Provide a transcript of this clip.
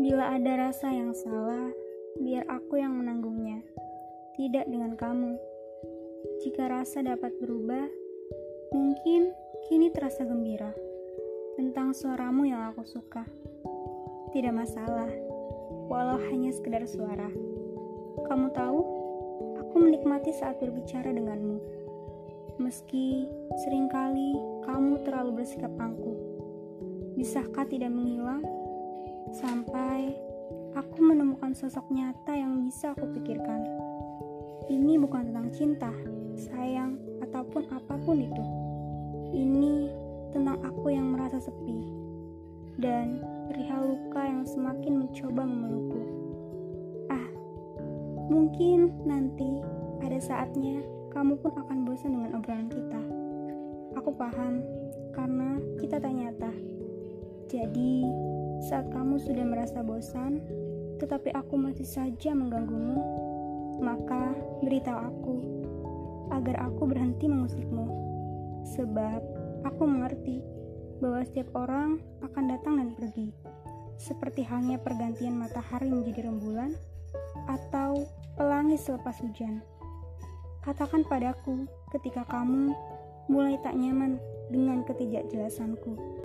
Bila ada rasa yang salah, biar aku yang menanggungnya, tidak dengan kamu. Jika rasa dapat berubah, mungkin kini terasa gembira tentang suaramu yang aku suka. Tidak masalah, walau hanya sekedar suara. Kamu tahu, aku menikmati saat berbicara denganmu. Meski sering kali kamu terlalu bersikap angkuh. Bisakah tidak menghilang? Sampai aku menemukan sosok nyata yang bisa aku pikirkan. Ini bukan tentang cinta, sayang, ataupun apa pun itu. Ini tentang aku yang merasa sepi dan perihal luka yang semakin mencoba memelukku. Ah, mungkin nanti ada saatnya kamu pun akan bosan dengan obrolan kita. Aku paham, karena kita tak nyata. Jadi, saat kamu sudah merasa bosan, tetapi aku masih saja mengganggumu, maka beritahu aku agar aku berhenti mengusikmu. Sebab aku mengerti bahwa setiap orang akan datang dan pergi, seperti halnya pergantian matahari menjadi rembulan atau pelangi selepas hujan. Katakan padaku ketika kamu mulai tak nyaman dengan ketidakjelasanku.